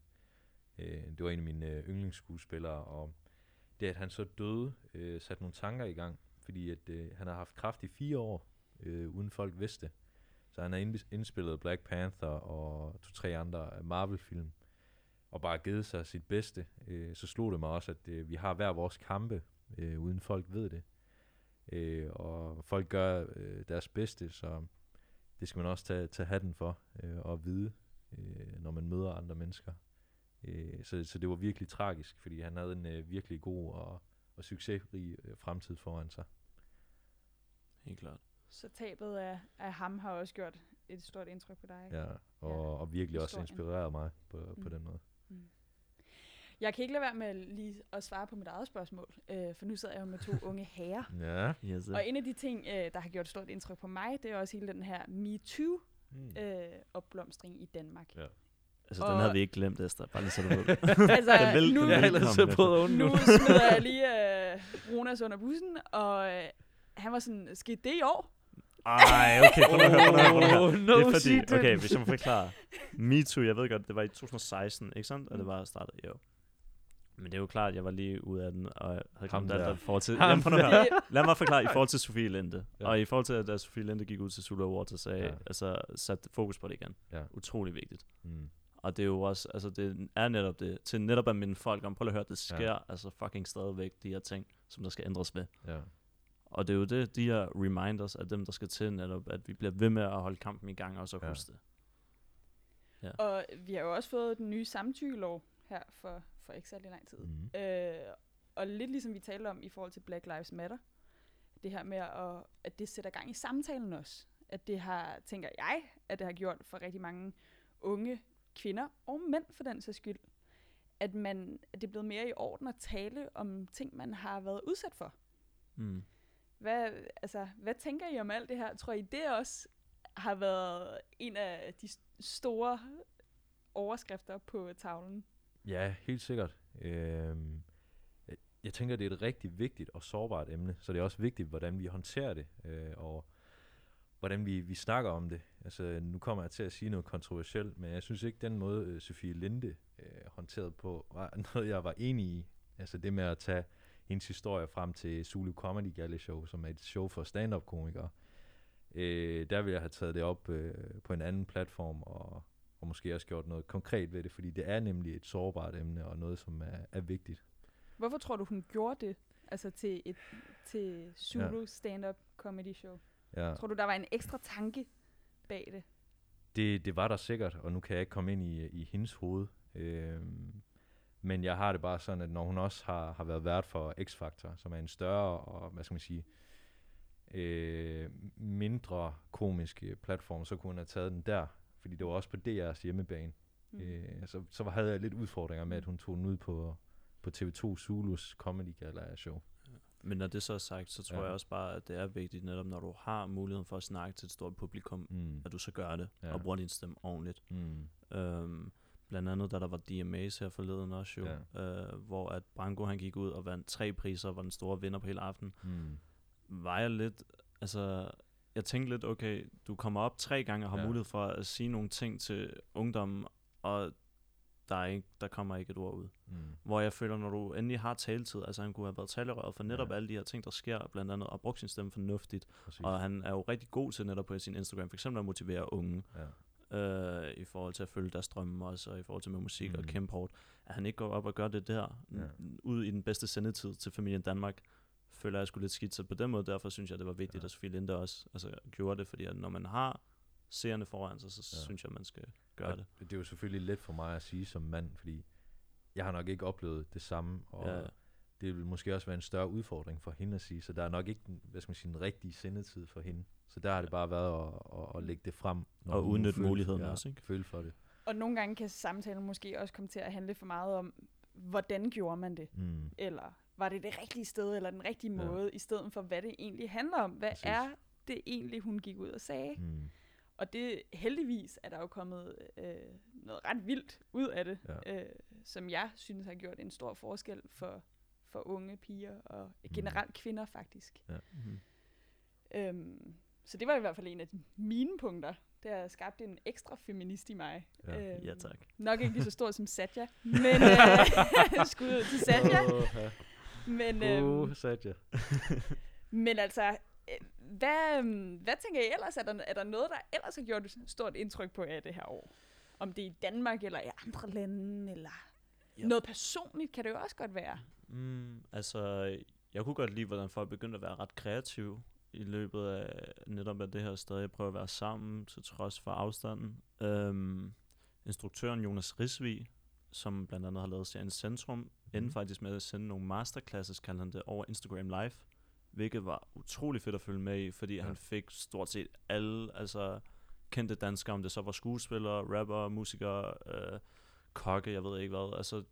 Øh, det var en af mine øh, yndlingsskuespillere, og det, at han så døde, øh, satte nogle tanker i gang, fordi at, øh, han har haft kraft i fire år, øh, uden folk vidste. Så han har indspillet Black Panther og to-tre andre Marvel-film, og bare givet sig sit bedste. Øh, så slog det mig også, at øh, vi har hver vores kampe, øh, uden folk ved det. Øh, og folk gør øh, deres bedste, så det skal man også tage, tage hatten for øh, og vide, øh, når man møder andre mennesker. Øh, så, så det var virkelig tragisk, fordi han havde en øh, virkelig god og, og succesrig øh, fremtid foran sig. Helt klart. Så tabet af, af ham har også gjort et stort indtryk på dig. Ja, og, Ja, og virkelig også inspireret mig på, mm. på Mm. den måde. Jeg kan ikke lade være med lige at svare på mit eget spørgsmål, øh, for nu sidder jeg jo med to unge herrer. Ja. Yes, Og en af de ting, øh, der har gjort et stort indtryk på mig, det er også hele den her MeToo-opblomstring Mm. øh, i Danmark. Ja. altså, og- den havde vi ikke glemt, Esther. Bare lige så du ved. altså, Den vil- nu, den vil komme nu smider jeg lige øh, Ronas under bussen, og øh, han var sådan, skete det i år? Ej, okay, prøv at høre, prøv at høre, prøv nu at høre. Oh, no, det er fordi, okay, hvis jeg må forklare. MeToo, jeg ved godt, det var i 2016, ikke sandt? Og det Mm. var startet, jo. Men det er jo klart, at jeg var lige ude af den, og jeg havde Ham glemt alt der. forhold til... Ham Jamen, høre. Lad mig forklare i forhold til Sofie Linde. Ja. Og i forhold til, at da Sofie Linde gik ud til Sula Awards og sagde, Ja. altså satte fokus på det igen. Ja. Utrolig vigtigt. Mm. Og det er jo også, altså det er netop det, til netop at minde folk om, prøv lige at høre, det sker Ja. ja. altså fucking stadigvæk, de her ting, som der skal ændres ved. Ja. Og det er jo det, de her reminders af dem, der skal til netop, at vi bliver ved med at holde kampen i gang, og så Ja. huske det. og vi har jo også fået den nye samtykkelov her for, for ikke særlig lang tid. Mm. Øh, og lidt ligesom vi talte om i forhold til Black Lives Matter, det her med, at, at det sætter gang i samtalen også. At det har, tænker jeg, at det har gjort for rigtig mange unge kvinder og mænd for den sags skyld, at, man, at det er blevet mere i orden at tale om ting, man har været udsat for. Mm. Hvad, altså, hvad tænker I om alt det her? Tror I, det også har været en af de store overskrifter på tavlen? Ja, helt sikkert. Øhm, jeg- jeg tænker, det er et rigtig vigtigt og sårbart emne, så det er også vigtigt, hvordan vi håndterer det, øh, og hvordan vi, vi snakker om det. Altså, nu kommer jeg til at sige noget kontroversielt, men jeg synes ikke, den måde, øh, Sofie Linde øh, håndterede på, var noget, jeg var enig i. Altså det med at tage hendes historie frem til Zulu Comedy Galley Show, som er et show for stand-up-komikere. Øh, der ville jeg have taget det op øh, på en anden platform, og, og måske også gjort noget konkret ved det, fordi det er nemlig et sårbart emne, og noget, som er, er vigtigt. Hvorfor tror du, hun gjorde det? Altså til et til Zulu stand-up comedy show. Ja. Tror du, der var en ekstra tanke bag det? Det, det var der sikkert, og nu kan jeg ikke komme ind i, i hendes hoved. Øhm, men jeg har det bare sådan, at når hun også har, har været vært for X-Factor, som er en større og, hvad skal man sige, øh, mindre komisk øh, platform, så kunne hun have taget den der, fordi det var også på DR's hjemmebane. Mm. Mm. Øh, så, så havde jeg lidt udfordringer med, at hun tog den ud på, på TV2 Zulus Comedy Gala show. Men når det så er sagt, så tror Ja. jeg også bare, at det er vigtigt, netop når du har muligheden for at snakke til et stort publikum, Mm. at du så gør det, Ja. og bruger din stemme ordentligt. Mm. Øhm, blandt andet, da der var DMA's her forleden også jo, Ja. øh, hvor at Branko han gik ud og vandt tre priser, var den store vinder på hele aftenen, Mm. var jeg lidt, altså, jeg tænkte lidt, okay, du kommer op tre gange og har Ja. mulighed for at sige nogle ting til ungdommen, og der, er ikke, der kommer ikke et ord ud. Mm. Hvor jeg føler, når du endelig har taletid, altså han kunne have været talerøret for netop ja. alle de her ting, der sker, blandt andet, og brugt sin stemme fornuftigt. Præcis. Og han er jo rigtig god til netop på sin Instagram, for eksempel at motivere unge, Ja. Øh, i forhold til at følge deres drømme også, og i forhold til med musik mm. og kæmpe hårdt. At han ikke går op og gør det der, Ja. ud i den bedste sendetid til familien Danmark, føler jeg sgu lidt skidt. Så på den måde, derfor synes jeg, det var vigtigt, Ja. at Sofie Linde også altså, gjorde det, fordi at når man har seerne foran sig, så ja. synes jeg, man skal gøre Og det. Det er jo selvfølgelig let for mig at sige som mand, fordi jeg har nok ikke oplevet det samme, og Ja. Det vil måske også være en større udfordring for hende at sige, så der er nok ikke den, hvad skal man sige, den rigtige sendetid for hende. Så der har det bare været at, at, at lægge det frem. når Og udnytte muligheden ja, også, ikke? Føle for det. Og nogle gange kan samtalen måske også komme til at handle for meget om, hvordan gjorde man det? Mm. Eller var det det rigtige sted, eller den rigtige Ja. måde, i stedet for, hvad det egentlig handler om. Hvad Præcis. er det egentlig, hun gik ud og sagde? Mm. Og det heldigvis er der jo kommet øh, noget ret vildt ud af det, Ja. øh, som jeg synes har gjort en stor forskel for, for unge piger og Mm. generelt kvinder faktisk. Mm-hmm. Øhm, så det var i hvert fald en af mine punkter. Det har skabt en ekstra feminist i mig. Ja. Øhm, Ja, tak. Nok ikke lige så stor som Satya, men øh, skud ud til Satya. Ja. Men, øhm, Satya. men altså, øh, hvad, øhm, hvad tænker I ellers? Er der, er der noget, der ellers har gjort et stort indtryk på jer det her år? Om det er i Danmark eller i andre lande, eller Ja. noget personligt kan det jo også godt være. Mm, altså, jeg kunne godt lide, hvordan folk begyndte at være ret kreative i løbet af netop af det her stadig prøve at være sammen til trods for afstanden. Øhm, instruktøren Jonas Risvig, som blandt andet har lavet serien Centrum, mm. endte faktisk med at sende nogle masterclasses, kaldte han det, over Instagram Live, hvilket var utrolig fedt at følge med i, fordi ja. han fik stort set alle altså, kendte danskere, om det så var skuespillere, rapper, musikere, øh, kokke, jeg ved ikke hvad. Altså,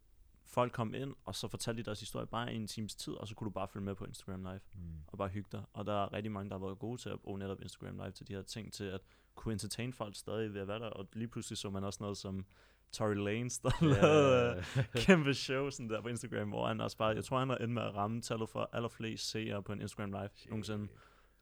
folk kom ind, og så fortalte de deres historie bare i en times tid, og så kunne du bare følge med på Instagram Live Mm. og bare hygge dig. Og der er rigtig mange, der har været gode til at bruge netop Instagram Live til de her ting, til at kunne entertain folk stadig ved at være der. Og lige pludselig så man også noget som Tory Lanez, der yeah. lavede øh, kæmpe show sådan der på Instagram, hvor han også bare, jeg tror han har endt med at ramme tallet for allerflest seere på en Instagram Live nogensinde.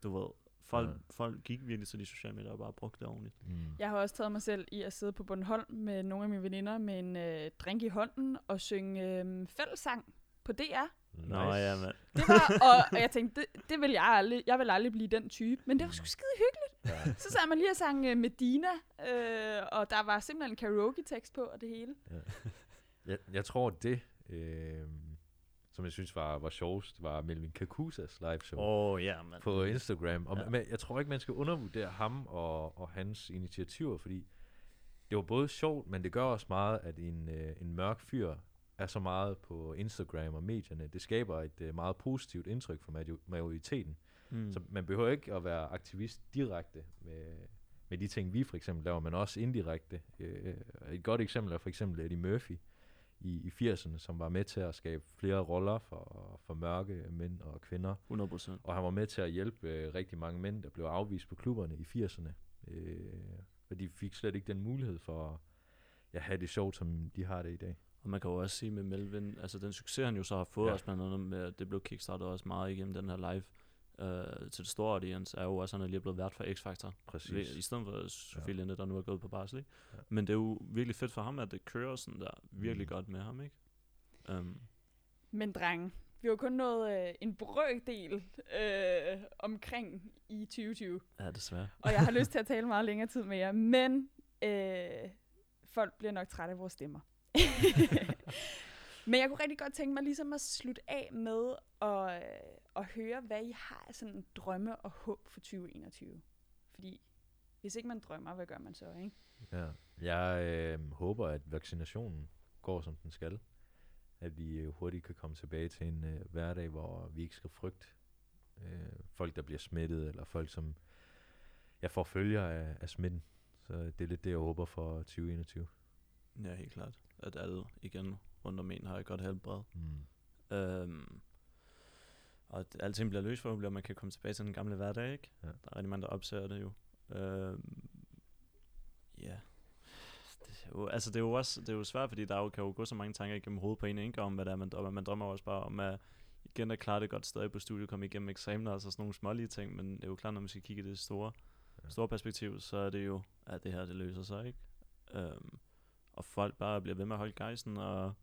Du ved, folk, Ja. folk gik virkelig til de sociale medier og bare brugte det ordentligt. Mm. Jeg har også taget mig selv i at sidde på Bornholm med nogle af mine veninder med en øh, drink i hånden og synge øh, fællessang på DR. Nå ja, mand. Det var, og, og jeg tænkte, det, det vil jeg aldrig, jeg vil aldrig blive den type, men det var sgu skide hyggeligt. Ja. Så sad man lige og sang øh, Medina, øh, og der var simpelthen en karaoke-tekst på og det hele. Jeg, jeg tror, det, øh, som jeg synes var, var sjovest, var Melvin Kakusas live show. Oh, ja, mand. på Instagram. Og Ja. men jeg tror ikke, man skal undervurdere ham og, og hans initiativer, fordi det var både sjovt, men det gør også meget, at en, øh, en mørk fyr er så meget på Instagram og medierne. Det skaber et øh, meget positivt indtryk for major- majoriteten. Mm. Mm. Så man behøver ikke at være aktivist direkte med, med de ting, vi for eksempel laver, men også indirekte. Øh, et godt eksempel er for eksempel Eddie Murphy i, i 80'erne, som var med til at skabe flere roller for, for mørke mænd og kvinder. 100%. Og han var med til at hjælpe øh, rigtig mange mænd, der blev afvist på klubberne i 80'erne. Øh, og de fik slet ikke den mulighed for at ja, have det sjovt, som de har det i dag. Og man kan jo også sige med Melvin, altså den succes, han jo så har fået, Ja. også blandt andet med, det blev kickstartet også meget igennem den her live øh, til det store audience, er jo også, at han er lige blevet vært for X-Factor. Præcis. Ved- I stedet for Sofie Ja. Linde, der nu er gået på barsel, ikke? Ja. Men det er jo virkelig fedt for ham, at det kører sådan der virkelig Mm. godt med ham, ikke? Um, Men drenge, vi har jo kun nået øh, en brøkdel øh, omkring i 2020. ja, desværre. Og jeg har lyst til at tale meget længere tid med jer, men øh, folk bliver nok trætte af vores stemmer. men jeg kunne rigtig godt tænke mig ligesom at slutte af med at, øh, at høre, hvad I har af sådan drømme og håb for 2021. Fordi hvis ikke man drømmer, hvad gør man så, ikke? Ja. Jeg øh, håber, at vaccinationen går, som den skal. At vi øh, hurtigt kan komme tilbage til en øh, hverdag, hvor vi ikke skal frygte øh, folk, der bliver smittet, eller folk, som jeg får følger af, af smitten. Så det er lidt det, jeg håber for 2021. Ja, helt klart. At alle igen rundt om en har et godt helbred. Mm. Øhm, og alting bliver løst forhåbentlig, og man kan komme tilbage til den gamle hverdag, ikke? Ja. Der er rigtig mange, der opser det jo. Øhm, ja. Det er jo, altså det er jo også det er jo svært, fordi der jo, kan jo gå så mange tanker igennem hovedet på en, ikke? Om hvad det er, man drømmer. Man drømmer også bare om at igen at klare det godt stadig på studiet, komme igennem eksamener, altså sådan nogle smålige ting, men det er jo klart, når man skal kigge i det store, Ja. store perspektiv, så er det jo, at det her, det løser sig, ikke? Øhm, og folk bare bliver ved med at holde gejsen, og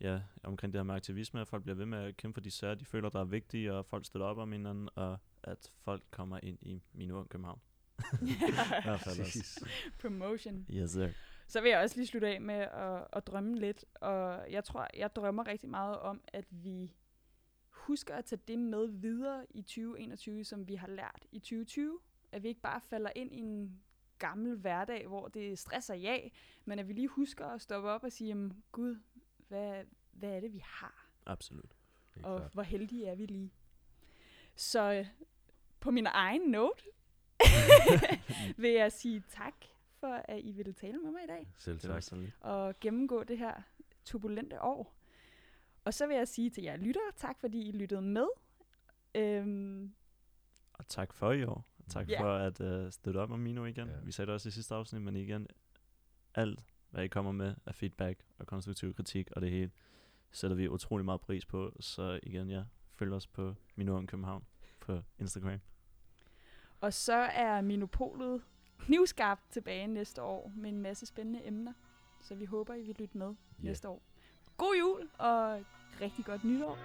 ja, omkring det her med aktivisme, at folk bliver ved med at kæmpe for de sager, de føler, der er vigtige, og folk støtter op om hinanden, og at folk kommer ind i København. Hvert fald også. Præcis. Promotion. Yes, sir. Så vil jeg også lige slutte af med at, at drømme lidt. Og jeg tror, jeg drømmer rigtig meget om, at vi husker at tage det med videre i 2021, som vi har lært i 2020. At vi ikke bare falder ind i en gammel hverdag, hvor det stresser ja, men at vi lige husker at stoppe op og sige, jamen, gud, hvad, hvad er det, vi har? Absolut. Helt og klart. hvor heldige er vi lige. Så øh, på min egen note vil jeg sige tak for, at I ville tale med mig i dag Selv tak. og gennemgå det her turbulente år. Og så vil jeg sige til jer lyttere, tak fordi I lyttede med. Øhm, Og tak for i år. Tak Ja. for at uh, støtte op om Mino igen. Ja. Vi sagde det også i sidste afsnit, men igen, alt hvad I kommer med af feedback og konstruktiv kritik og det hele, sætter vi utrolig meget pris på. Så igen, ja, følg os på Mino om København på Instagram. og så er Minopolet knivskarpt tilbage næste år med en masse spændende emner. Så vi håber, I vil lytte med Ja. næste år. God jul og rigtig godt nytår.